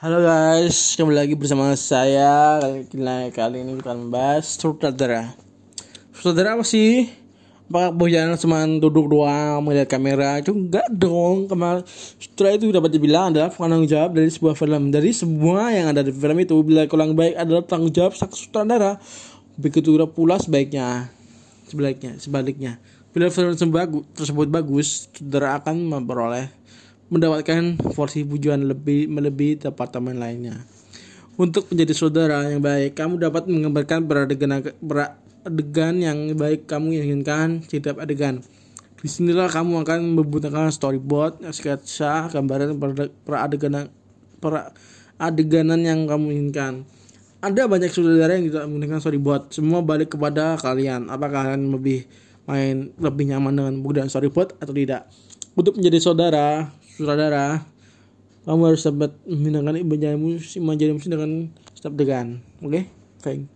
Halo guys, kembali lagi bersama saya. Kali, kali ini kita membahas sutradara. Sutradara apa sih? Apakah boyan cuma duduk doang melihat kamera? Itu enggak dong. Kemarin sutradara itu dapat dibilang adalah penanggung jawab dari sebuah film. Dari semua yang ada di film itu, bila kurang baik adalah tanggung jawab sang sutradara. Begitu pula sebaiknya, sebaliknya, sebaliknya. Bila film tersebut bagus, sutradara akan memperoleh mendapatkan porsi pujian lebih melebihi departemen lainnya. Untuk menjadi saudara yang baik, kamu dapat menggambarkan beradegan beradegan yang baik kamu inginkan setiap adegan. Di sinilah kamu akan membutuhkan storyboard, sketsa, gambaran peradeganan adeganan yang kamu inginkan. Ada banyak saudara yang tidak menggunakan storyboard. Semua balik kepada kalian. Apakah kalian lebih main lebih nyaman dengan dan storyboard atau tidak? Untuk menjadi saudara, saudara kamu harus dapat memindahkan ibadah si dengan setiap degan oke okay? thank